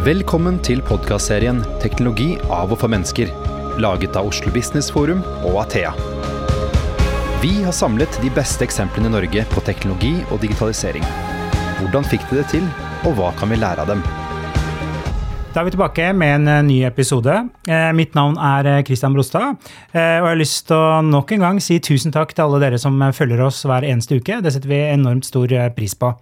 Velkommen til podkastserien 'Teknologi av og for mennesker', laget av Oslo Business Forum og Athea. Vi har samlet de beste eksemplene i Norge på teknologi og digitalisering. Hvordan fikk de det til, og hva kan vi lære av dem? Da er vi tilbake med en eh, ny episode. Eh, mitt navn er eh, Christian Brostad. Og jeg har lyst til å nok en gang si tusen takk til alle dere som følger oss hver eneste uke. Det setter vi enormt stor pris på.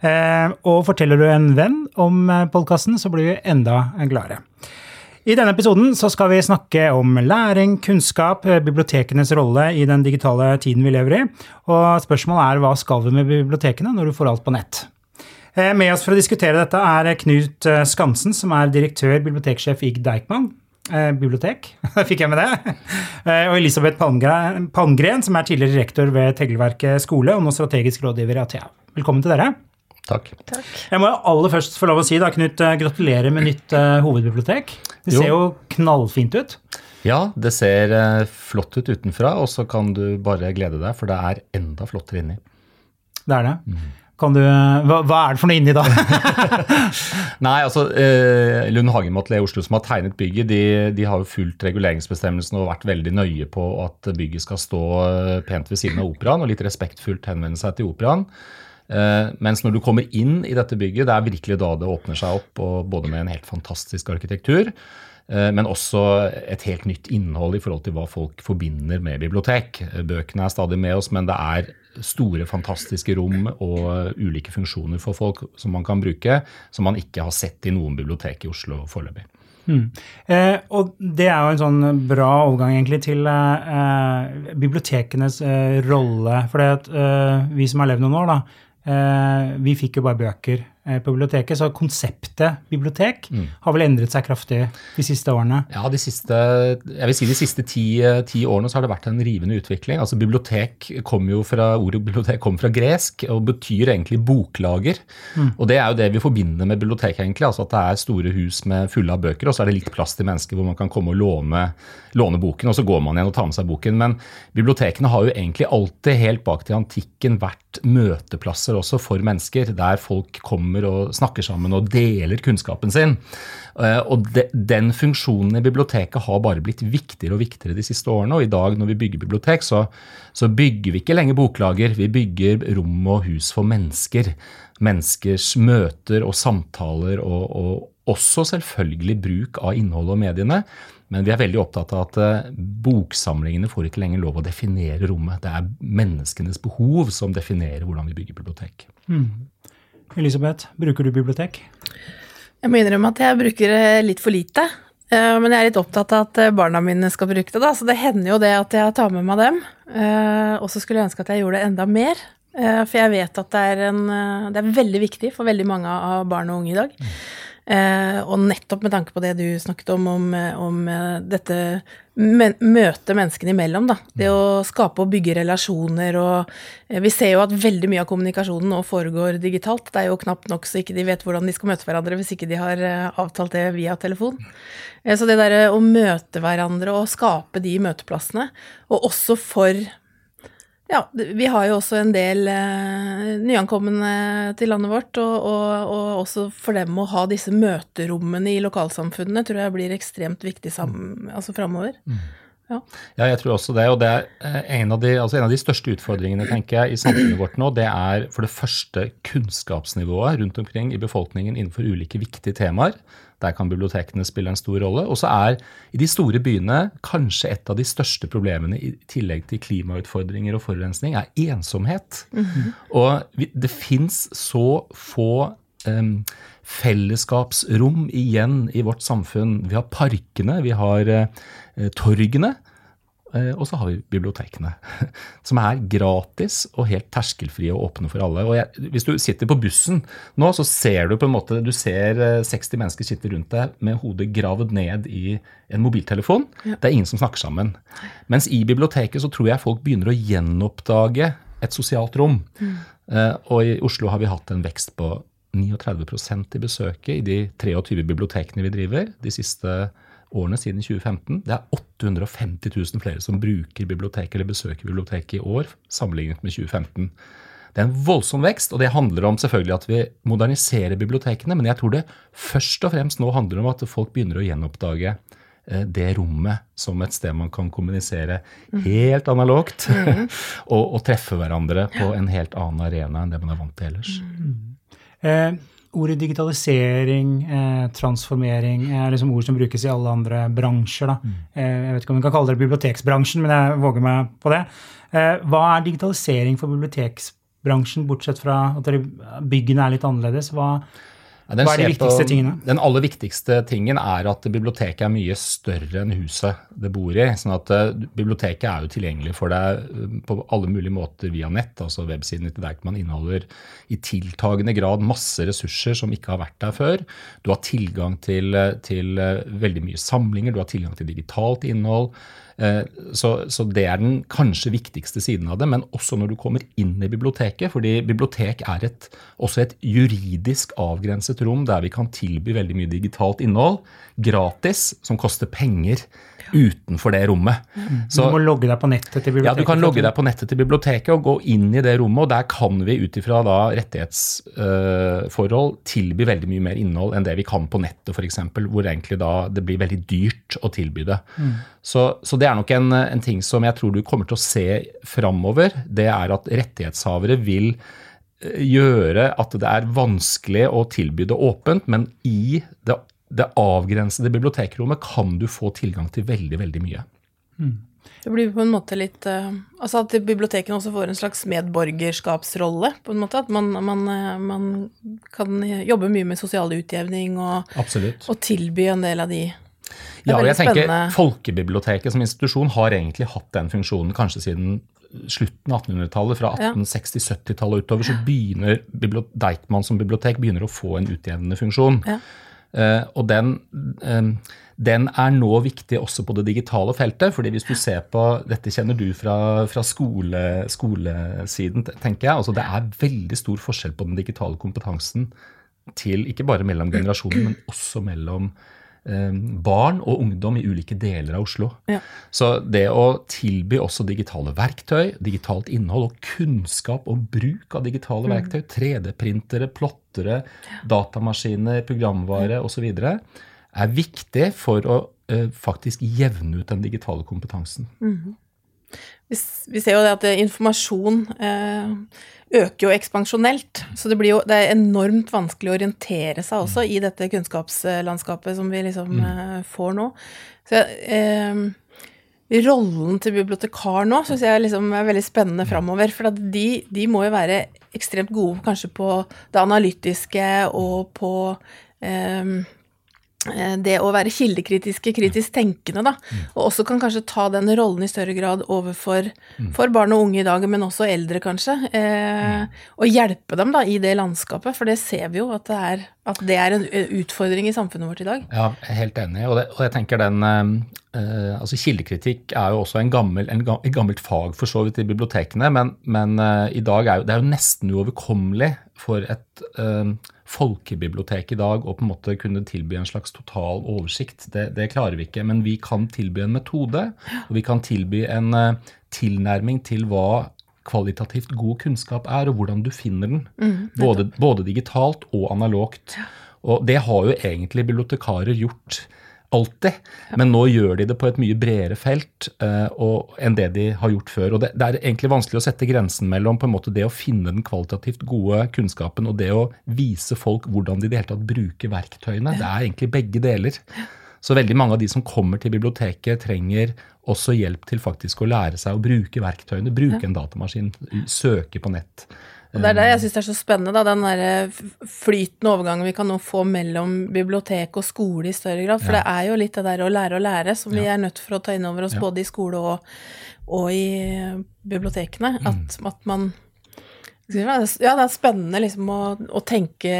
Og forteller du en venn om podkasten, så blir vi enda gladere. I denne episoden så skal vi snakke om læring, kunnskap, bibliotekenes rolle i den digitale tiden vi lever i. Og spørsmålet er hva skal vi med bibliotekene når du får alt på nett? Eh, med oss for å diskutere dette er Knut eh, Skansen, som er direktør, biblioteksjef i Deichman. Bibliotek, fikk jeg med det. Og Elisabeth Palmgren, som er tidligere rektor ved Tegelverket skole og nå strategisk rådgiver i Athea. Velkommen til dere. Takk. Takk. Jeg må aller først få lov å si, da, Knut, gratulerer med nytt uh, hovedbibliotek. Det ser jo. jo knallfint ut. Ja, det ser uh, flott ut utenfra, og så kan du bare glede deg, for det er enda flottere inni. Det er det. Mm. Du, hva, hva, er det for noe inni da? Nei, altså eh, Lund Hagemotel i Oslo som har tegnet bygget, de, de, har jo fulgt reguleringsbestemmelsene og vært veldig nøye på at bygget skal stå eh, pent ved siden av operaen og litt respektfullt henvende seg til operaen. Eh, mens når du kommer inn i dette bygget, det er virkelig da det åpner seg opp, både med en helt fantastisk arkitektur, uh, men også et helt nytt innhold i forhold til hva folk forbinder med bibliotek. Bøkene er stadig med oss, men det er store, fantastiske rom og ulike funksjoner for folk som man kan bruke, som man ikke har sett i noen bibliotek i Oslo foreløpig. Mm. Eh, og det er jo en sånn bra overgang egentlig til eh, bibliotekenes eh, rolle. For eh, vi som har levd noen år, da, eh, vi fikk jo bare bøker. Eh, biblioteket. Så konseptet bibliotek mm. har vel endret seg kraftig de siste årene? Ja, de siste, jeg vil si de siste ti, ti årene så har det vært en rivende utvikling. Altså Bibliotek kom jo fra, Ordet bibliotek kom fra gresk og betyr egentlig boklager. Mm. Og det er jo det vi forbinder med bibliotek, egentlig. altså At det er store hus med fulle av bøker, og så er det litt plass til mennesker hvor man kan komme og låne, låne boken, og så går man igjen og tar med seg boken. Men bibliotekene har jo egentlig alltid, helt bak til antikken, vært møteplasser også for mennesker, der folk kommer kommer og snakker sammen og deler kunnskapen sin. Eh, og de, Den funksjonen i biblioteket har bare blitt viktigere og viktigere de siste årene. Og i dag når vi bygger bibliotek, så, så bygger vi ikke lenger boklager. Vi bygger rom og hus for mennesker. Menneskers møter og samtaler, og, og også selvfølgelig bruk av innholdet og mediene. Men vi er veldig opptatt av at eh, boksamlingene får ikke lenger lov å definere rommet. Det er menneskenes behov som definerer hvordan vi bygger bibliotek. Mm. Elisabeth, bruker du bibliotek? Jeg må innrømme at jeg bruker det litt for lite. Eh, men jeg er litt opptatt av at eh, barna mine skal bruke det, da. Så det hender jo det at jeg tar med meg dem. Eh, og så skulle jeg ønske at jeg gjorde det enda mer. For jeg vet at det er, en, det er veldig viktig for veldig mange av barn og unge i dag. Eh, og nettopp med tanke på det du snakket om, om, om dette dette møte menneskene imellom, da. Det å skape og bygge relasjoner og eh, Vi ser jo at veldig mye av kommunikasjonen nå foregår digitalt. Det er jo knapt nok så ikke de vet hvordan de skal møte hverandre hvis ikke de har avtalt det via telefon. Så det derre å møte hverandre og skape de møteplassene, og også for ja, vi har jo også en del eh, nyankomne til landet vårt, og, og, og, også for dem å ha disse møterommene i lokalsamfunnene tror jeg blir ekstremt viktig sammen, altså framover. Mm. Ja. ja. jeg tror også det. Og det er eh, en av, de, altså en av de største utfordringene tenker jeg, i samfunnet vårt nå, det er for det første kunnskapsnivået rundt omkring i befolkningen innenfor ulike viktige temaer. Der kan bibliotekene spille en stor rolle. Og så er i de store byene kanskje et av de største problemene i tillegg til klimautfordringer og forurensning, er ensomhet. Mm -hmm. Og det fins så få um, fellesskapsrom igjen i vårt samfunn. Vi har parkene, vi har uh, torgene. Eh, og så har vi bibliotekene, som er gratis og helt terskelfrie og åpne for alle. Og jeg, hvis du sitter på bussen nå, så ser du på en måte du ser 60 eh, mennesker sitte rundt deg med hodet gravd ned i en mobiltelefon. Ja. Det er ingen som snakker sammen. Mens i biblioteket så tror jeg folk begynner å gjenoppdage et sosialt rom. Mm. Uh, og i Oslo har vi hatt en vekst på 39% i besøket i de 23 bibliotekene vi driver de siste årene årene siden 2015. Det er 850 000 flere som bruker biblioteket eller besøker biblioteket i år, sammenlignet med 2015. Det er en voldsom vekst, og det handler om selvfølgelig at vi moderniserer bibliotekene, men jeg tror det først og fremst nå handler om at folk begynner å gjenoppdage eh, det rommet som et sted man kan kommunisere helt analogt og, og treffe hverandre på en helt annen arena enn det man er vant til ellers. Eh, ordet digitalisering, eh, transformering, er liksom ord som brukes i alle andre bransjer. Da. Eh, jeg vet ikke om vi kan kalle det biblioteksbransjen, men jeg våger meg på det. Eh, hva er digitalisering for biblioteksbransjen, bortsett fra at byggene er litt annerledes? Hva, den Hva er de viktigste på, tingene? Den aller viktigste tingen er at biblioteket er mye større enn huset det bor i. sånn at eh, Biblioteket er jo tilgjengelig for deg eh, på alle mulige måter via nett. altså Websiden til Deichman inneholder i tiltagende grad masse ressurser som ikke har vært der før. Du har tilgang til, eh, til veldig mye samlinger, du har tilgang til digitalt innhold. Eh, Så, så det er den kanskje viktigste siden av det, men også når du kommer inn i biblioteket. fordi bibliotek er et, også et juridisk avgrenset rom der vi kan tilby veldig mye digitalt innhold gratis, som koster penger utenfor det rommet. Så, du må logge deg på nettet til biblioteket. ja, Du kan logge deg på nettet til biblioteket og gå inn i det rommet, og der kan vi ut ifra rettighetsforhold rettighetsforhold tilby veldig mye mer innhold enn det vi kan på nettet f.eks., hvor egentlig da det blir veldig dyrt å tilby det. Så, så det er nok en, en ting som jeg tror du kommer til å se framover. Det er at rettighetshavere vil eh, gjøre at det er vanskelig å tilby det åpent, men i det, det avgrensede bibliotekrommet kan du få tilgang til veldig, veldig mye. Det blir på en måte litt eh, Altså at bibliotekene også får en slags medborgerskapsrolle, på en måte. At man, man, eh, man kan jobbe mye med sosial utjevning og, og tilby en del av de Ja, og jeg tenker spennende. Folkebiblioteket som institusjon har egentlig hatt den funksjonen kanskje siden slutten av 1800-tallet. Fra 1860-70-tallet utover så begynner Deichman som bibliotek begynner å få en utjevnende funksjon. Ja. Eh, og den, eh, den er nå viktig også på det digitale feltet. fordi hvis du ser på Dette kjenner du fra, fra skole, skolesiden, tenker jeg. altså Det er veldig stor forskjell på den digitale kompetansen til ikke bare mellom generasjoner, men også mellom barn og ungdom i ulike deler av Oslo. Ja. Så det å tilby også digitale verktøy, digitalt innhold og kunnskap om bruk av digitale verktøy, 3D-printere, plottere, datamaskiner, programvare osv., er viktig for å eh, faktisk jevne ut den digitale kompetansen. S- vi ser jo det at eh, informasjon eh, øker jo ekspansjonelt. Så det blir jo det er enormt vanskelig å orientere seg også i dette kunnskapslandskapet som vi liksom eh, får nå. Så eh, rollen til bibliotekar nå syns jeg liksom er veldig spennende framover. For de, de må jo være ekstremt gode kanskje på det analytiske og på eh, det å være kildekritiske, kritisk tenkende, da. Og også kan kanskje ta den rollen i større grad overfor for barn og unge i dag, men også eldre, kanskje. Eh, og hjelpe dem da i det landskapet, for det ser vi jo at det er, at det er en eh, utfordring i samfunnet vårt i dag. Ja, jeg er helt enig. Og, det, og jeg tenker den eh, eh, altså Kildekritikk er jo også en gammel, en, et gammelt fag for så vidt i bibliotekene, men, men eh, i dag er jo, det er jo nesten uoverkommelig for et eh, folkebibliotek i dag og på en måte kunne tilby en slags total oversikt. Det, det klarer vi ikke, men vi kan tilby en metode, og vi kan tilby en eh, tilnærming til hva kvalitativt god kunnskap er, og hvordan du finner den. både, både digitalt og analogt. Og det har jo egentlig bibliotekarer gjort alltid, men nå gjør de det på et mye bredere felt uh, og, enn det de har gjort før. Og det, det er egentlig vanskelig å sette grensen mellom på en måte det å finne den kvalitativt gode kunnskapen og det å vise folk hvordan de i det hele tatt bruker verktøyene. Det er egentlig begge deler. Så veldig mange av de som kommer til biblioteket, trenger også hjelp til faktisk å lære seg å bruke verktøyene. Bruke en datamaskin, søke på nett. Og det er det jeg syns er så spennende, da, den der flytende overgangen vi kan nå få mellom bibliotek og skole i større grad. For det er jo litt det der å lære å lære som vi er nødt for å ta inn over oss, Ja. både i skole og, og i bibliotekene. bibliotekene. At, at man Ja, det er spennende liksom å, å tenke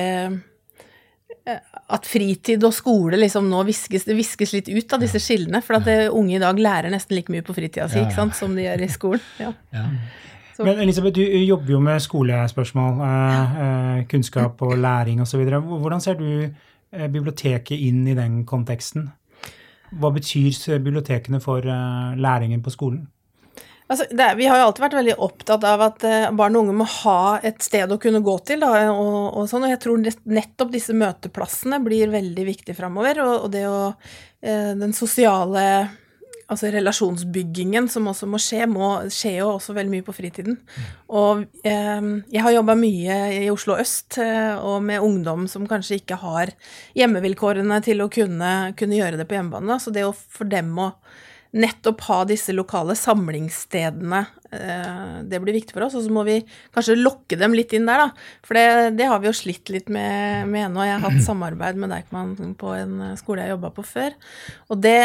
eh, at fritid og skole liksom nå viskes, det viskes litt ut av disse skillene. For at det, unge i dag lærer nesten like mye på fritida si Ja, ja. som de gjør i skolen. Ja. Så- Men Elisabeth, du jobber jo med skolespørsmål, eh, eh, kunnskap og læring osv. Hvordan ser du eh, biblioteket inn i den konteksten? Hva betyr bibliotekene for læringen på skolen? Altså, er, vi har jo alltid vært veldig opptatt av at barn og unge må ha et sted å kunne gå til. Da, og, og, sånn, og jeg tror nettopp disse møteplassene blir veldig viktige framover. Og, og, det å Den sosiale altså relasjonsbyggingen som også må skje, må, skjer jo også veldig mye på fritiden. Og eh, jeg har jobba mye i Oslo øst eh, og med ungdom som kanskje ikke har hjemmevilkårene til å kunne, kunne gjøre det på hjemmebane. Så det å for dem å nettopp ha disse lokale samlingsstedene. Eh, det blir viktig for oss. Og så må vi kanskje lokke dem litt inn der, da. For det, det har vi jo slitt litt med, med nå. Jeg har hatt samarbeid med Deichman på en skole jeg jobba på før. Og det,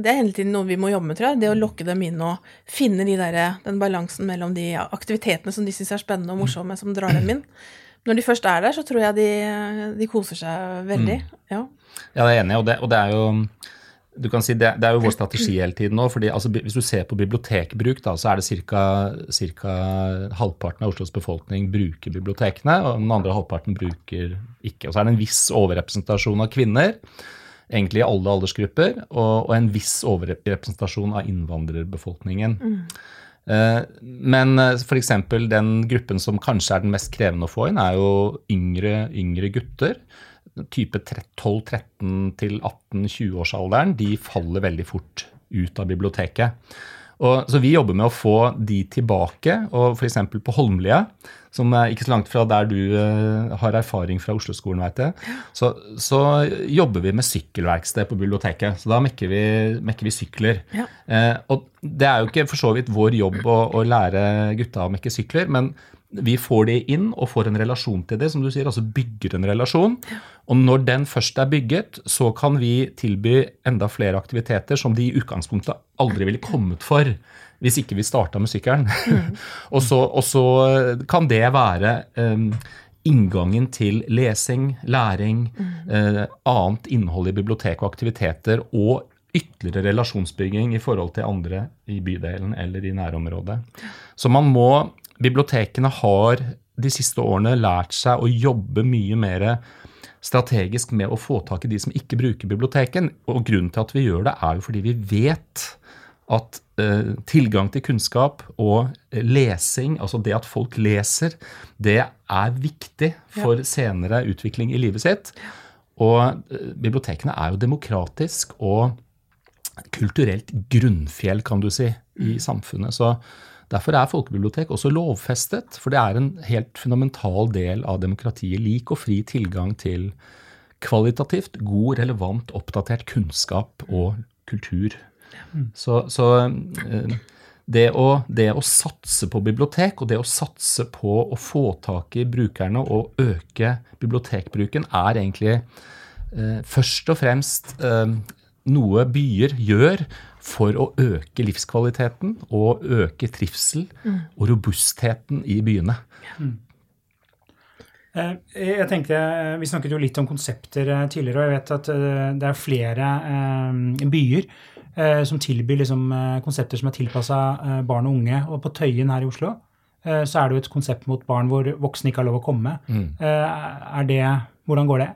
det, er hele tiden noe vi må jobbe med, tror jeg. Det å lokke dem inn og finne de der, den balansen mellom de aktivitetene som de syns er spennende og morsomme, som drar dem inn. Når de først er der, så tror jeg de, de koser seg veldig. Mm. Ja. ja, det er enig, og det, og det er jo du kan si det, det, er jo vår strategi hele tiden nå. fordi altså, Hvis du ser på bibliotekbruk, da, så er det ca. halvparten av Oslos befolkning bruker bibliotekene, og den andre halvparten bruker ikke. Og så er det en viss overrepresentasjon av kvinner, egentlig i alle aldersgrupper, og, og en viss overrepresentasjon av innvandrerbefolkningen. Mm. Eh, men eh, f.eks. den gruppen som kanskje er den mest krevende å få inn, er jo yngre, yngre gutter type 12-13 til 18-20-årsalderen, de faller veldig fort ut av biblioteket. Og, så vi jobber med å få de tilbake. og F.eks. på Holmlia, som er ikke så langt fra der du uh, har erfaring fra Oslo-skolen, veit jeg, så, så, jobber vi med sykkelverksted på biblioteket. Så da mekker vi, mekker vi sykler. Ja. Uh, og det er jo ikke for så vidt vår jobb å, å lære gutta å mekke sykler, men vi får det inn og får en relasjon til det, som du sier, altså bygger en relasjon. Og når den først er bygget, så kan vi tilby enda flere aktiviteter som de i utgangspunktet aldri ville kommet for hvis ikke vi starta med sykkelen. Mm. og, så, og, så, kan det være um, inngangen til lesing, læring, mm. uh, annet innhold i bibliotek og aktiviteter og ytterligere relasjonsbygging i forhold til andre i bydelen eller i nærområdet. Så man må bibliotekene har de siste årene lært seg å jobbe mye mer strategisk med å få tak i de som ikke bruker biblioteken. Og grunnen til at vi gjør det, er jo fordi vi vet at eh, tilgang til kunnskap og lesing, altså det at folk leser, det er viktig for ja. senere utvikling i livet sitt. Og eh, bibliotekene er jo demokratisk og kulturelt grunnfjell, kan du si, i mm. samfunnet. Så Derfor er folkebibliotek også lovfestet, for det er en helt fundamental del av demokratiet. Lik og fri tilgang til kvalitativt god, relevant, oppdatert kunnskap og kultur. Så, så eh, det, å, det, å, satse på bibliotek og det å satse på å få tak i brukerne og øke bibliotekbruken, er egentlig eh, først og fremst eh, noe byer gjør for å øke livskvaliteten og øke trivsel mm. og robustheten i byene. Mm. Eh, jeg tenkte, Vi snakket jo litt om konsepter eh, tidligere, og jeg vet at eh, det er flere byer som tilbyr liksom konsepter som er tilpassa barn og unge. Og på Tøyen her i Oslo så er det jo et konsept mot barn hvor voksne ikke har lov å komme. Mm. Er det, Hvordan går det?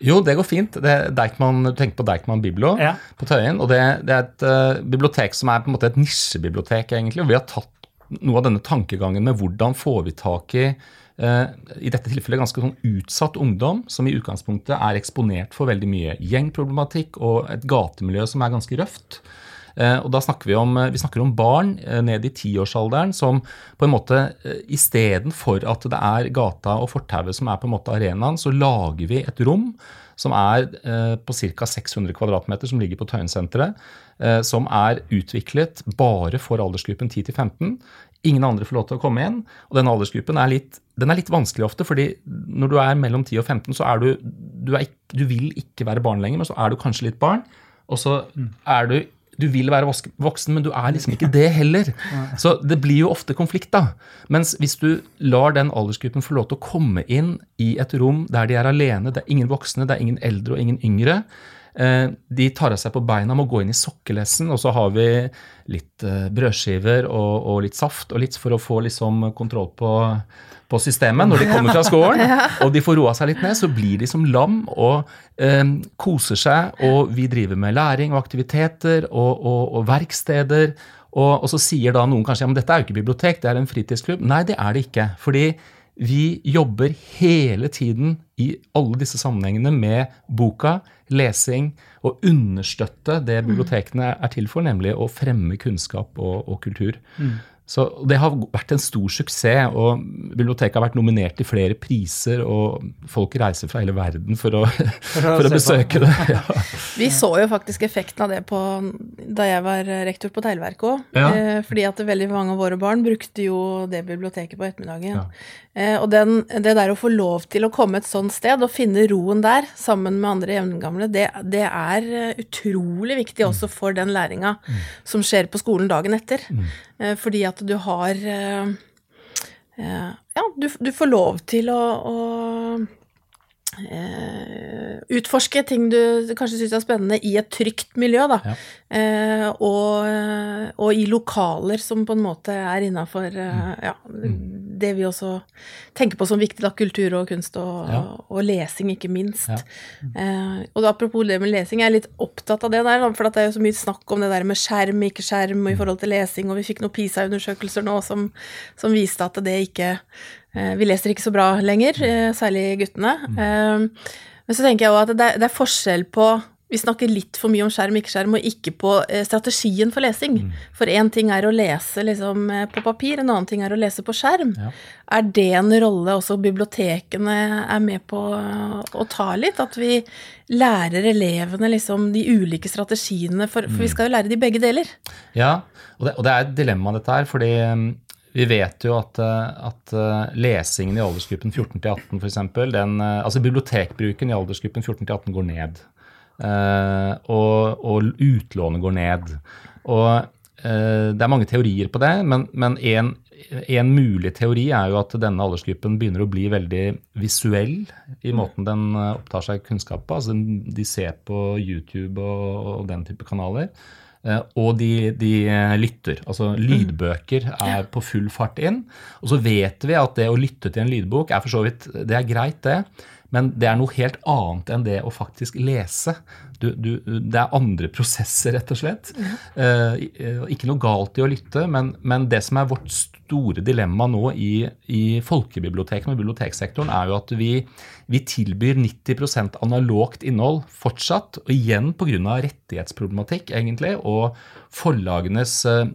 Jo, det går fint. Det Deichman, du tenker på Deichman Biblo ja. på Tøyen. og det, det er et uh, bibliotek som er på en måte et nisjebibliotek, egentlig. og Vi har tatt noe av denne tankegangen med hvordan får vi tak i uh, i dette tilfellet ganske sånn utsatt ungdom, som i utgangspunktet er eksponert for veldig mye gjengproblematikk og et gatemiljø som er ganske røft. Eh, og da snakker vi om, eh, vi snakker om barn eh, ned i tiårsalderen som på en måte istedenfor at det er gata og fortauet som er på en måte arenaen, så lager vi et rom som er på ca. 600 kvadratmeter, som ligger på Tøyensenteret, som er utviklet bare for aldersgruppen 10-15. Ingen andre får lov til å komme inn. Og denne aldersgruppen er litt, den er litt vanskelig ofte, fordi når du er mellom 10 og 15, så er du du, er, du vil ikke være barn lenger, men så er du kanskje litt barn. Og så er du du vil være voksen, men du er liksom ikke det heller. Så det blir jo ofte konflikt, da. Mens hvis du lar den aldersgruppen få lov til å komme inn i et rom der de er alene, det er ingen voksne, det er ingen eldre og ingen yngre, de tar av seg på beina, må gå inn i sokkelessen, og så har vi litt eh, brødskiver og, og litt saft og litt for å få liksom kontroll på på systemet når de kommer fra skolen, og de får roa seg litt ned, så blir de som lam og eh, koser seg. Og vi driver med læring og aktiviteter og, og, og verksteder og, så sier da noen kanskje ja, men dette er jo ikke bibliotek, det er en fritidsklubb. Nei, det er det ikke. Fordi vi jobber hele tiden i alle disse sammenhengene med boka, lesing, og understøtte det bibliotekene er til for, nemlig å fremme kunnskap og, og kultur. Mm. Så Det har vært en stor suksess, og biblioteket har vært nominert til flere priser. og Folk reiser fra hele verden for å, for å besøke det. Ja. Vi så jo faktisk effekten av det på, da jeg var rektor på Teglverket òg. Ja. Eh, fordi at veldig mange av våre barn brukte jo det biblioteket på ettermiddagen. Ja. Eh, og den, det der å få lov til å komme et sånt sted og finne roen der sammen med andre jevngamle, det, det, er eh, utrolig viktig også for den læringa mm. som skjer på skolen dagen etter. Mm. Eh, fordi at du har Ja, du, du får lov til å, å Uh, utforske ting du kanskje syns er spennende i et trygt miljø, da. Ja. Uh, og, og, i lokaler som på en måte er innafor uh, mm. ja, mm. det vi også tenker på som viktig, da. Kultur og kunst og, ja. og lesing, ikke minst. og apropos det med lesing, jeg er litt opptatt av det der, for det er jo så mye snakk om det der med skjerm, ikke skjerm, og i mm. forhold til lesing, og vi fikk noen PISA-undersøkelser nå som, som viste at det ikke Eh, vi leser ikke så bra lenger, eh, særlig guttene. Mm. Eh, men så tenker jeg òg at det er, forskjell på vi snakker litt for mye om skjerm, ikke skjerm, og ikke på strategien for lesing. Mm. For én ting er å lese liksom, på papir, en annen ting er å lese på skjerm. Ja. Er det en rolle også bibliotekene er med på å ta litt? At vi lærer elevene liksom, de ulike strategiene, for, for vi mm. skal jo lære de begge deler. Ja, og det, og det er et dilemma dette her, fordi vi vet jo at, eh, at eh, lesingen i aldersgruppen 14 til 18 f.eks. Eh, altså bibliotekbruken i aldersgruppen 14 til 18 går ned. Og, og utlånet går ned. Og det er mange teorier på det, men, men en, en, mulig teori er jo at denne aldersgruppen begynner å bli veldig visuell i måten den opptar seg kunnskap på. Altså de ser på YouTube og, og den type kanaler. Eh, og de, de, eh, lytter. Altså lydbøker er på full fart inn. Og så vet vi at det å lytte til en lydbok er for så vidt det er greit, det. Men det er noe helt annet enn det å faktisk lese. Du, du, det er andre prosesser, rett og slett. Uh, ikke noe galt i å lytte, men, men, det som er vårt store dilemma nå i, i folkebibliotekene og biblioteksektoren, er jo at vi, vi tilbyr 90% analogt innhold fortsatt. Og igjen pga. rettighetsproblematikk, egentlig, og forlagenes, uh,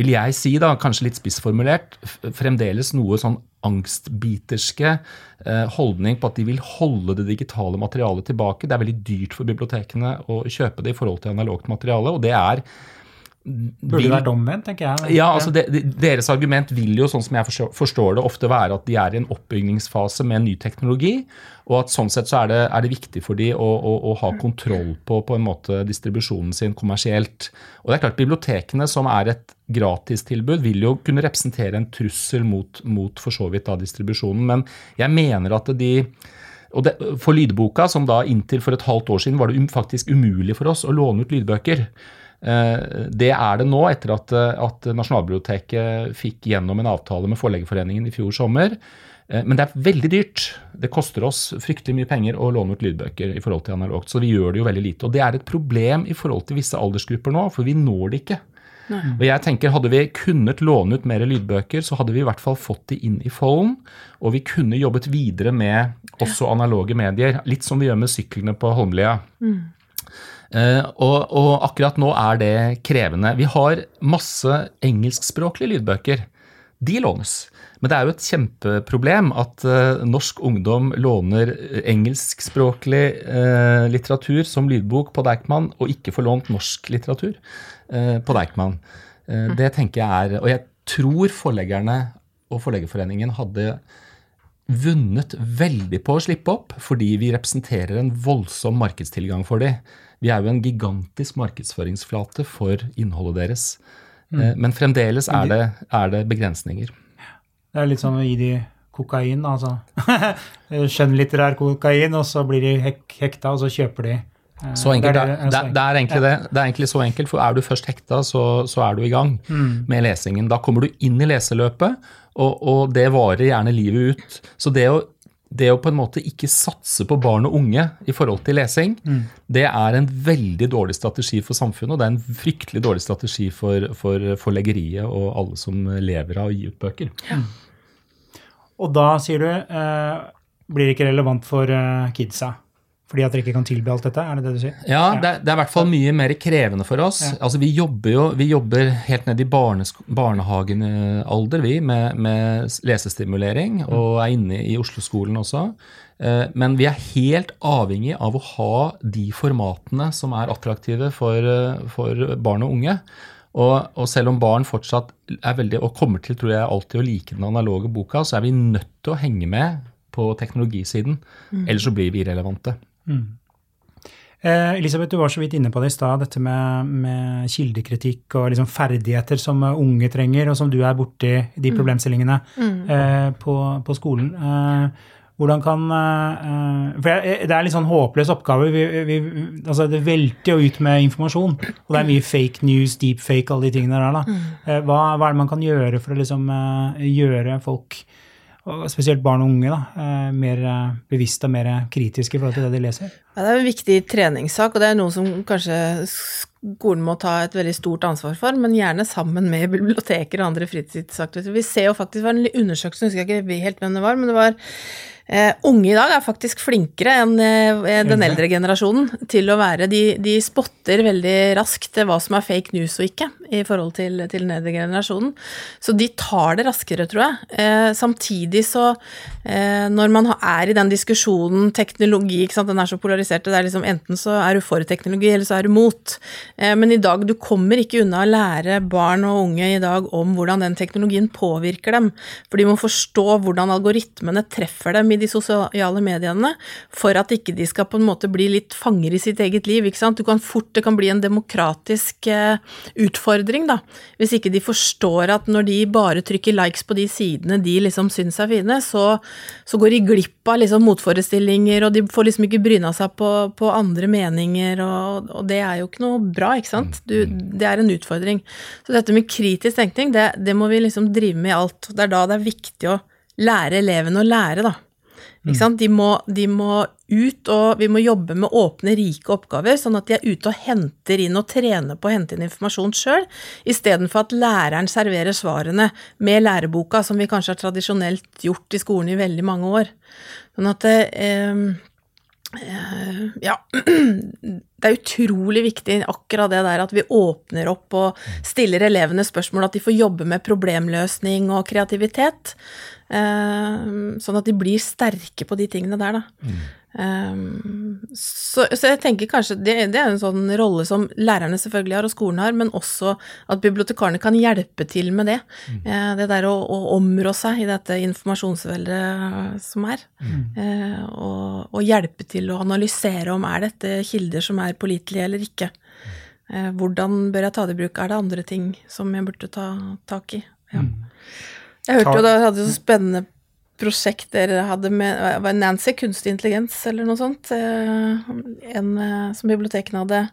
vil jeg si, da, kanskje litt spissformulert, fremdeles noe sånn angstbiterske eh, holdning på at de vil holde det digitale materialet tilbake. Det er veldig dyrt for bibliotekene å kjøpe det i forhold til analogt materiale. og det er Burde det vært omvendt, tenker jeg. Ja, altså det, Deres argument vil jo, sånn som jeg forstår det, ofte være at de er i en oppbyggingsfase med ny teknologi, og at sånn sett så er det, er det viktig for de å, å, å, ha kontroll på på en måte distribusjonen sin kommersielt. Og det er klart Bibliotekene, som er et gratistilbud, vil jo kunne representere en trussel mot, mot for så vidt da distribusjonen, men jeg mener at de og det, For lydboka, som da inntil for et halvt år siden var det faktisk umulig for oss å låne ut lydbøker. Eh, det er det nå, etter at, at Nasjonalbiblioteket fikk gjennom en avtale med Forleggerforeningen i fjor sommer. Eh, men det er veldig dyrt. Det koster oss fryktelig mye penger å låne ut lydbøker i forhold til analogt, så vi gjør det jo veldig lite. Og det er et problem i forhold til visse aldersgrupper nå, for vi når det ikke. Nei. Og jeg tenker Hadde vi kunnet låne ut mer lydbøker, så hadde vi i hvert fall fått de inn i folden. Og vi kunne jobbet videre med også analoge medier. Litt som vi gjør med syklene på Holmlia. Mm. Uh, og, og, akkurat nå er det krevende. Vi har masse engelskspråklige lydbøker. De lånes. Men det er jo et kjempeproblem at uh, norsk ungdom låner engelskspråklig uh, litteratur som lydbok på Deichman, og ikke får lånt norsk litteratur på Deichman. Det tenker jeg er Og jeg tror forleggerne og Forleggerforeningen hadde vunnet veldig på å slippe opp, fordi vi representerer en voldsom markedstilgang for dem. Vi er jo en gigantisk markedsføringsflate for innholdet deres. Mm. Eh, men fremdeles er det, er det, begrensninger. Det er litt sånn å gi de kokain, altså. Skjønnlitterær kokain, og så blir de hek hekta, og så kjøper de eh, så enkelt, det, er, det, det, er egentlig det. Det er egentlig så enkelt, for er du først hekta, så, så er du i gang mm. med lesingen. Da kommer du inn i leseløpet, og, og, det varer gjerne livet ut. Så det å det å på en måte ikke satse på barn og unge i forhold til lesing, det er en veldig dårlig strategi for samfunnet, og det er en fryktelig dårlig strategi for, for forleggeriet og alle som lever av å gi ut bøker. Og da, sier du, eh, blir det ikke relevant for eh, kidsa. Fordi at dere ikke kan tilby alt dette? Er det det du sier? Ja, det er, det er i hvert fall mye mer krevende for oss. Ja. Altså, Vi jobber jo vi jobber helt ned i barnehagealder vi, med, med lesestimulering, og er inne i Oslo-skolen også. Eh, Men vi er helt avhengig av å ha de formatene som er attraktive for, eh, for barn og unge. Og, og selv om barn fortsatt er veldig, og kommer til tror jeg, alltid å like den analoge boka, så er vi nødt til å henge med på teknologisiden. Ellers så blir vi irrelevante. Eh, Elisabeth, du var så vidt inne på det i stad, dette med, med kildekritikk og liksom ferdigheter som eh, unge trenger, og som du er borti de problemstillingene eh, på, på skolen. Eh, hvordan kan eh, eh, For det er litt sånn håpløs oppgave. Vi, vi, altså det velter jo ut med informasjon, og det er mye fake news, deepfake, alle de tingene der. da. Eh, hva, hva er det man kan gjøre for å liksom gjøre folk, spesielt barn og unge, da, eh, mer eh, bevisste og mer kritiske i forhold til det de leser? Ja, det er en viktig treningssak, og det er noe som kanskje skolen må ta et veldig stort ansvar for, men gjerne sammen med biblioteker og andre fritidsaktiviteter. Vi ser jo faktisk, det var en undersøkelse, jeg husker ikke helt hvem det var, men det var eh, unge i dag er faktisk flinkere enn eh, den eldre generasjonen til å være De, de spotter veldig raskt hva som er fake news og ikke, i forhold til, til den eldre generasjonen. Så de tar det raskere, tror jeg. Eh, samtidig så, eh, når man er i den diskusjonen teknologi, ikke sant, den er så polarisert, det er liksom enten så er du for teknologi, eller så er du mot. Eh, men i dag, du kommer ikke unna å lære barn og unge i dag om hvordan den teknologien påvirker dem. For de må forstå hvordan algoritmene treffer dem i de sosiale mediene, for at ikke de skal på en måte bli litt fanger i sitt eget liv. ikke sant? Du kan fort, Det kan bli en demokratisk eh, utfordring, da. Hvis ikke de forstår at når de bare trykker likes på de sidene de liksom syns er fine, så, så går de glipp av liksom motforestillinger, og de får liksom ikke bryna seg på, på andre meninger, og, og det er jo ikke noe bra, ikke sant. Du, det er en utfordring. Så dette med kritisk tenkning, det, det må vi liksom drive med i alt. Det er da det er viktig å lære elevene å lære, da. Ikke sant? De, må, de må ut, og vi må jobbe med åpne, rike oppgaver, sånn at de er ute og henter inn og trener på å hente inn informasjon sjøl, istedenfor at læreren serverer svarene med læreboka, som vi kanskje har tradisjonelt gjort i skolen i veldig mange år. Sånn at eh, eh, ja, det er utrolig viktig akkurat det der at vi åpner opp og stiller elevene spørsmål, at de får jobbe med problemløsning og kreativitet. Eh, Sånn at de blir sterke på de tingene der, da. Eh, Så, så jeg tenker kanskje det, det er en sånn rolle som lærerne selvfølgelig har, og skolen har, men også at bibliotekarene kan hjelpe til med det. Eh, Det der å, å områ seg i dette informasjonsveldet som er. Eh, Og, og hjelpe til å analysere om er dette kilder som er pålitelige eller ikke. Eh, Hvordan bør jeg ta det i bruk? Er det andre ting som jeg burde ta tak i? Ja. Jeg hørte jo dere hadde så spennende prosjekt dere hadde med var Nancy, kunstig intelligens eller noe sånt. eh, En eh, som bibliotekene hadde.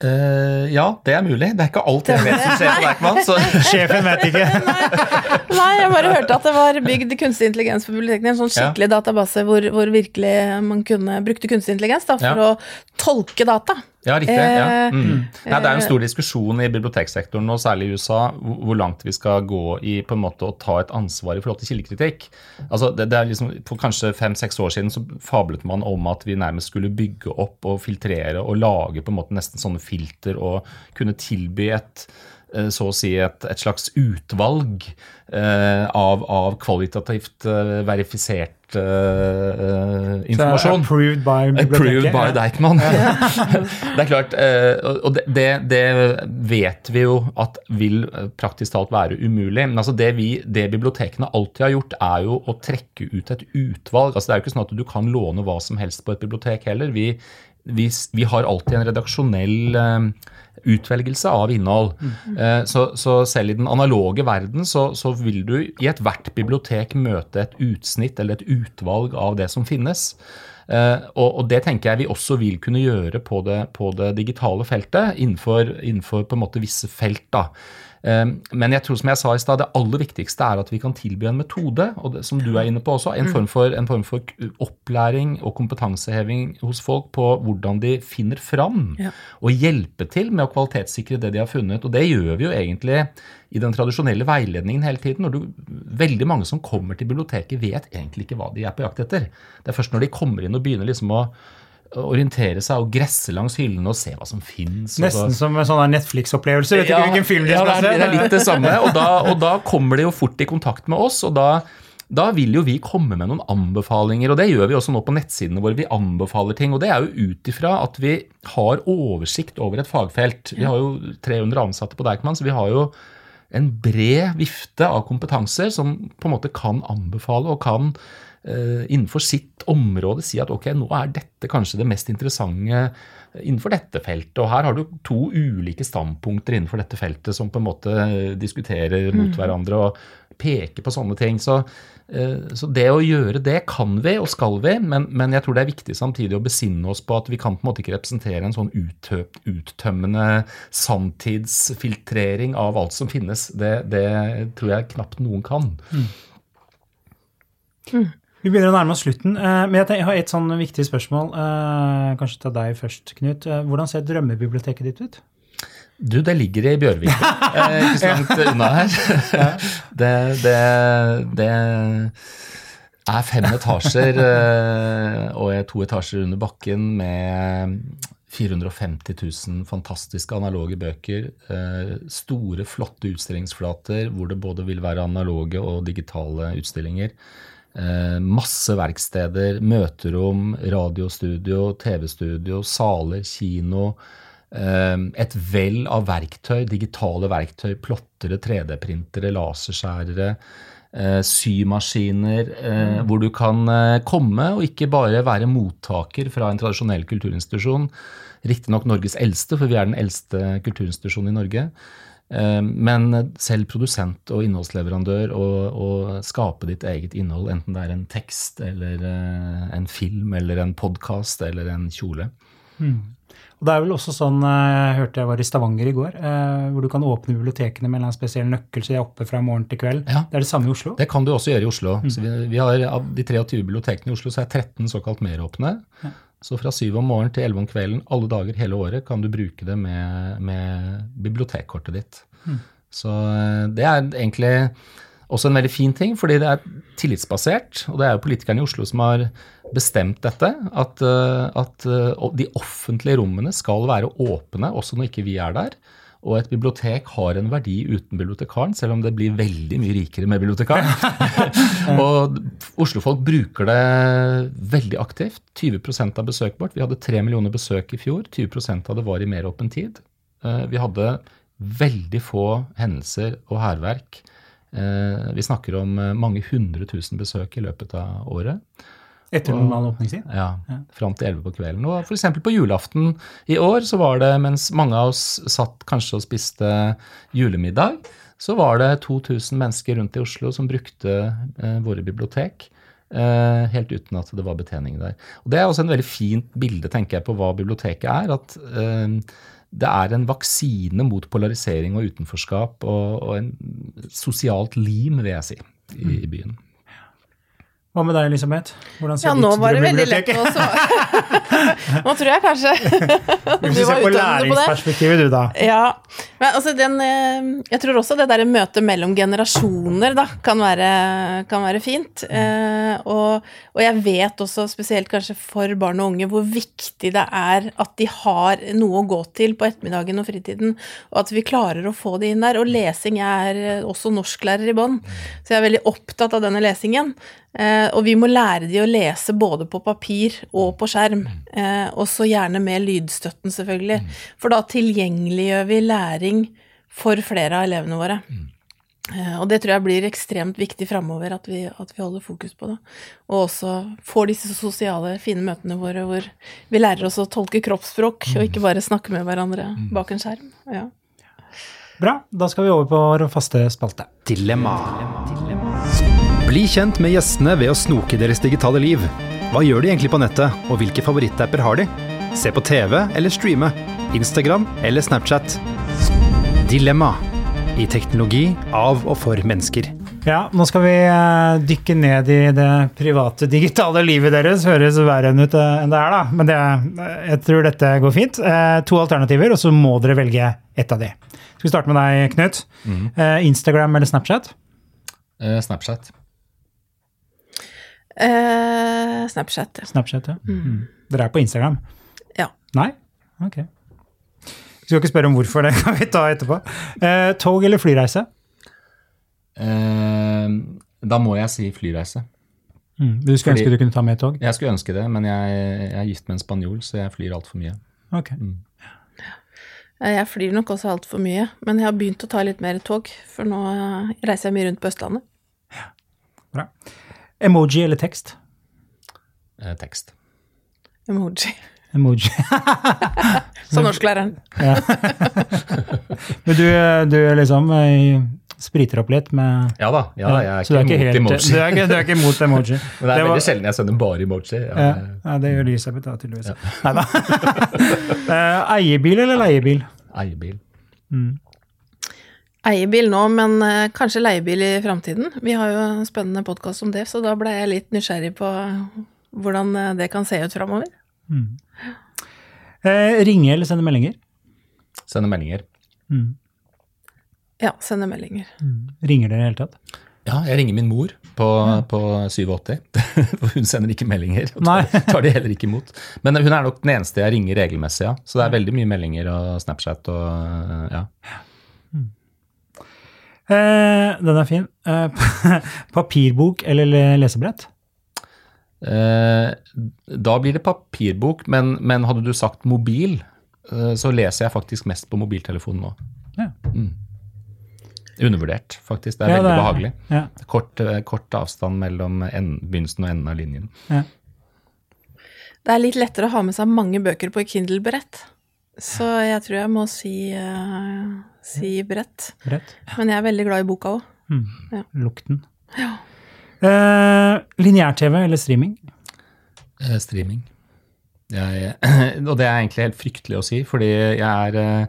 Uh, ja, det er mulig. Det er ikke alt jeg vet som skjer på Deichman. Så Sjefen vet ikke. Nei, jeg bare hørte at det var bygd kunstig intelligens på bibliotekene. En sånn skikkelig database hvor, hvor virkelig man kunne brukte kunstig intelligens da, for Ja. å tolke data. Ja, riktig. Ja. Eh, Mm. Nei, det er en stor diskusjon i biblioteksektoren, og særlig i USA, hvor langt vi skal gå i på en måte å ta et ansvar i forhold til kildekritikk. Altså, det, det er liksom, For kanskje fem-seks år siden så fablet man om at vi nærmest skulle bygge opp og filtrere og lage på en måte nesten sånne filter og kunne tilby et eh, så å si et, et slags utvalg eh, av, av kvalitativt eh, verifisert Uh, informasjon. Approved by Approved by. Deichman. det er klart, uh, og det, det, vet vi jo at vil eh, praktisk talt være umulig. Men altså det, vi, det bibliotekene alltid har gjort, er jo å trekke ut et utvalg. Altså Det er jo ikke sånn at du kan låne hva som helst på et bibliotek heller. Vi, vi, vi har alltid en redaksjonell eh, utvelgelse av innhold. Mm. Så, så selv i den analoge verden så, så vil du i ethvert bibliotek møte et utsnitt eller et utvalg av det som finnes. Eh, og, og det tenker jeg vi også vil kunne gjøre på det, på det digitale feltet, innenfor, innenfor på en måte visse felt. da. Eh, Men jeg tror som jeg sa i stad, det aller viktigste er at vi kan tilby en metode, og det, som du er inne på også, en form for, en form for opplæring og kompetanseheving hos folk på hvordan de finner fram, Ja. og hjelpe til med å kvalitetssikre det de har funnet. Og det gjør vi jo egentlig i den tradisjonelle veiledningen hele tiden. når du, Veldig mange som kommer til biblioteket, vet egentlig ikke hva de er på jakt etter. Det er først når de kommer inn og begynner liksom å orientere seg og gresse langs hyllene og se hva som fins. Nesten som en sånn Netflix-opplevelse. Vet Ja, ikke hvilken film de ja, skal det, er, det er litt det samme. Og da, og da kommer de jo fort i kontakt med oss, og da, da vil jo vi komme med noen anbefalinger. Og det gjør vi også nå på nettsidene våre. Vi anbefaler ting. Og det er jo ut ifra at vi har oversikt over et fagfelt. Vi har jo 300 ansatte på Deichman, så vi har jo en bred vifte av kompetanser som på en måte kan anbefale og kan innenfor sitt område si at ok, nå er dette kanskje det mest interessante innenfor dette feltet. Og her har du to ulike standpunkter innenfor dette feltet som på en måte diskuterer mot hverandre og peker på sånne ting. Så, eh, så det å gjøre det kan vi og skal vi, men, men jeg tror det er viktig samtidig å besinne oss på at vi kan på en måte ikke representere en sånn uttøpt, uttømmende sanntidsfiltrering av alt som finnes. Det, det tror jeg knapt noen kan. Vi begynner å nærme oss slutten, eh, men jeg har et sånn viktig spørsmål. eh, Kanskje til deg først, Knut. Eh, Hvordan ser drømmebiblioteket ditt ut? Du, det ligger i Bjørvika, ikke så langt unna her. Det, det, det er fem etasjer og er to etasjer under bakken med 450 000 fantastiske analoge bøker. Store, flotte utstillingsflater hvor det både vil være analoge og digitale utstillinger. Eh, Masse verksteder, møterom, radiostudio, TV-studio, saler, kino. Eh, Et vell av verktøy, digitale verktøy, plottere, 3D-printere, laserskjærere, eh, symaskiner, eh, hvor du kan komme og ikke bare være mottaker fra en tradisjonell kulturinstitusjon. Riktignok Norges eldste, for vi er den eldste kulturinstitusjonen i Norge. Eh, Men selv produsent og innholdsleverandør og, og skape ditt eget innhold, enten det er en tekst eller eh, en film eller en podkast eller en kjole. Og det er vel også sånn, eh, jeg hørte jeg var i Stavanger i går, eh, hvor du kan åpne bibliotekene med en spesiell nøkkel, så de er oppe fra morgen til kveld. Ja. Det er det samme i Oslo. Det kan du også gjøre i Oslo. Så vi, vi har, av de 23 bibliotekene i Oslo så er 13 såkalt meråpne. Så fra syv om morgenen til 11 om kvelden alle dager hele året kan du bruke det med, med bibliotekkortet ditt. Så eh, det er egentlig også en veldig fin ting, fordi det er tillitsbasert. Og det er jo politikerne i Oslo som har bestemt dette. At, eh, at eh, de offentlige rommene skal være åpne også når ikke vi er der. Og et bibliotek har en verdi uten bibliotekaren, selv om det blir veldig mye rikere med bibliotekaren. og Oslo-folk bruker det veldig aktivt. 20% av besøket vårt. Vi hadde 3 millioner besøk i fjor. 20% av det var i meråpen tid. Eh, Vi hadde veldig få hendelser og hærverk. Eh, Vi snakker om eh, mange hundre tusen besøk i løpet av året. Etter normal åpningstid. Ja, Fram til 11 på kvelden. Og f.eks. på julaften i år, så var det mens mange av oss satt kanskje og spiste julemiddag, så var det 2000 mennesker rundt i Oslo som brukte eh, våre bibliotek. Eh, helt uten at det var betjening der. Og Det er også en veldig fint bilde tenker jeg, på hva biblioteket er. At eh, det er en vaksine mot polarisering og utenforskap og, og en sosialt lim, vil jeg si, i, i byen. Hva med deg, Elisabeth? Hvordan ser Ja, nå ditt var det veldig lett å svare. Nå tror jeg kanskje du var på det. læringsperspektivet, du, da. Ja, men altså den eh, Jeg tror også det der møtet mellom generasjoner da, kan være, kan være fint. Eh, og, og jeg vet også, spesielt kanskje for barn og unge, hvor viktig det er at de har noe å gå til på ettermiddagen og fritiden, og at vi klarer å få det inn der. Og lesing er eh, også norsklærer i bånn, så jeg er veldig opptatt av denne lesingen. Eh, og vi må lære de å lese både på papir og på skjerm. Eh, og så gjerne med lydstøtten, selvfølgelig. For da tilgjengeliggjør vi læring for flere av elevene våre. Eh, og det tror jeg blir ekstremt viktig framover, at vi, at vi holder fokus på det. Og også får disse sosiale, fine møtene våre hvor vi lærer oss å tolke kroppsspråk, og ikke bare snakke med hverandre bak en skjerm. Ja. Bra, da skal vi over på vår faste spalte. Dilemma. Bli kjent med gjestene ved å snoke i deres digitale liv. Hva gjør de egentlig på nettet, og hvilke favorittapper har de? Se på TV eller streame. Instagram eller Snapchat. Dilemma i teknologi av og for mennesker. Ja, nå skal vi eh, dykke ned i det private digitale livet deres. Høres verre ut eh, enn det er, da. Men det, jeg tror dette går fint. Eh, to alternativer, og så må dere velge ett av de. Skal vi starte med deg, Knut? Mm. Instagram eller Snapchat? Eh, Snapchat. Eh, Snapchat, ja. Snapchat, ja. Mm. Dere er på Instagram? ja. Nei? Ok. Vi skal ikke spørre om hvorfor, det kan vi ta etterpå. Eh, tog eller flyreise? Eh, da må jeg si flyreise. Mm. Du skulle Fordi- ønske du kunne ta med tog? Jeg skulle ønske det, men jeg, jeg er gift med en spanjol, så jeg flyr altfor mye. Ok. Mm. Jeg flyr nok også altfor mye, men jeg har begynt å ta litt mer tog, for nå reiser jeg mye rundt på Østlandet. Bra. Emoji eller tekst? Eh, tekst. Emoji. Emoji. Som norsklæreren. Men du, du liksom eh, spriter opp litt med Ja da, ja, jeg er ikke imot helt- emoji. Du er ikke, du er ikke imot emoji. Men det er var- veldig sjelden jeg sender bare emoji. Ja, Ja, ja, det gjør Elisabeth da, tydeligvis. Nei da. Eh, Eiebil eller leiebil? Eiebil. Eiebil nå, men eh, kanskje leiebil i framtiden. Vi har jo en spennende podkast om det, så da ble jeg litt nysgjerrig på hvordan eh, det kan se ut framover. Eh, ringe eller sende meldinger? Sender meldinger. Ja, sende meldinger. Ringer dere i det hele tatt? Ja, jeg ringer min mor på, på 87. Hun sender ikke meldinger. Og tar, tar de heller ikke imot. Men hun er nok den eneste jeg ringer regelmessig, ja. Så det er veldig mye meldinger og Snapchat og ja. Eh, den er fin. Eh, papirbok eller lesebrett? Eh, da blir det papirbok, men, men hadde du sagt mobil, eh, så leser jeg faktisk mest på mobiltelefonen nå. Ja. Undervurdert, faktisk. Det er Ja, veldig det er- behagelig. Ja. Kort, eh, kort avstand mellom en, begynnelsen og enden av linjen. ja. Det er litt lettere å ha med seg mange bøker på Kindle-brett. Så jeg tror jeg må si, uh, si brett. Brett. Men jeg er veldig glad i boka òg. Lukten. Eh, Lineær-TV eller streaming? Uh, streaming. Jeg, og det er egentlig helt fryktelig å si, fordi jeg er,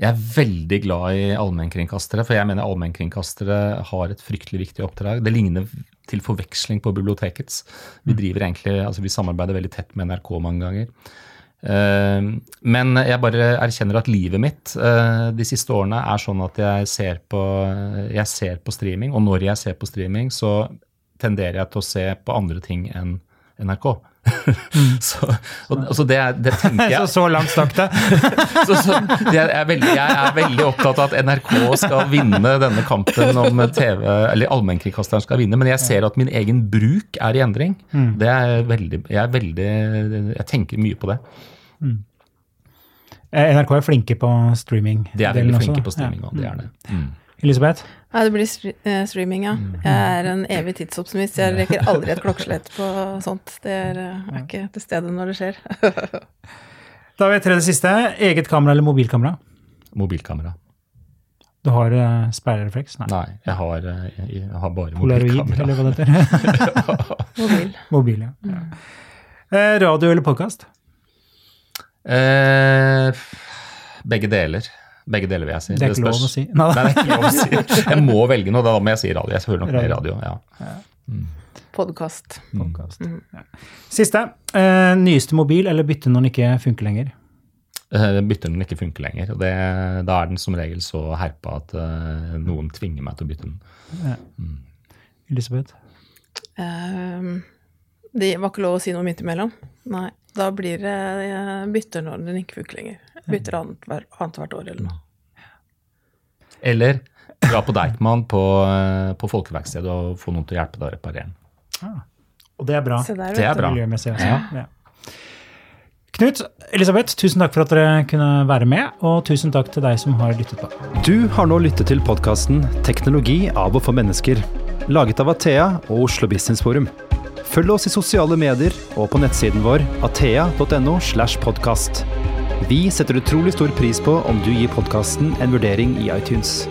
jeg er veldig glad i allmennkringkastere. For jeg mener allmennkringkastere har et fryktelig viktig oppdrag. Det ligner til forveksling på bibliotekets. Vi driver egentlig, altså vi samarbeider veldig tett med NRK mange ganger. Eh, Men jeg bare erkjenner at livet mitt eh, de siste årene er sånn at jeg ser på, jeg ser på streaming, og når jeg ser på streaming, så tenderer jeg til å se på andre ting enn NRK. så, og, så det, det tenker jeg Så, så langt stakk det. så, så, jeg, er veldig, jeg er veldig opptatt av at NRK skal vinne denne kampen om TV, eller allmennkringkasteren skal vinne, men jeg ser at min egen bruk er i endring. Det er veldig, jeg er veldig, jeg tenker mye på det. Eh, NRK er flinke på streaming. De er veldig også. flinke på streaming, Ja. og det er det. Mm. Elisabeth? Ja, det blir eh, streaming, ja. Jeg er en evig tidsoptimist. Jeg rekker aldri et klokkeslett på sånt. Det er, eh, er ikke til stede når det skjer. Da har vi tredje siste. Eget kamera eller mobilkamera? Mobilkamera. Du har uh, sperrerefleks? Nei. Nei, jeg har, jeg, har bare Polaroid, mobilkamera. eller hva det heter? Mobil. Mobil, ja. ja. Eh, radio eller podkast? Eh, begge deler. Begge deler, vil jeg si. Det er ikke lov å si. Nei, det er ikke lov å si. Jeg må velge noe, da må jeg si radio. Jeg hører nok mer radio. ja. Podkast. Podcast. Ja. Siste. Eh, nyeste mobil eller bytte når den ikke funker lenger? Eh, når den ikke funker lenger. og det, Da er den som regel så herpa at eh, noen tvinger meg til å bytte den. Elisabeth? Ehm, det var ikke lov å si noe midt imellom. Nei. Da blir det jeg bytter når den ikke funker lenger. Jeg bytter annethvert annet år eller noe. Eller dra på Deichman på, eh, på folkeverkstedet og få noen til å hjelpe deg å reparere den. Og det er bra. Der, Det er bra. Miljømessig også. Ja. Knut, Elisabeth, tusen takk for at dere kunne være med, og tusen takk til deg som har lyttet på. Du har nå lyttet til podkasten 'Teknologi av og for mennesker', laget av Athea og Oslo Business Forum. Følg oss i sosiale medier og på nettsiden vår athea.no. slash podkast. Vi setter utrolig stor pris på om du gir podkasten en vurdering i iTunes.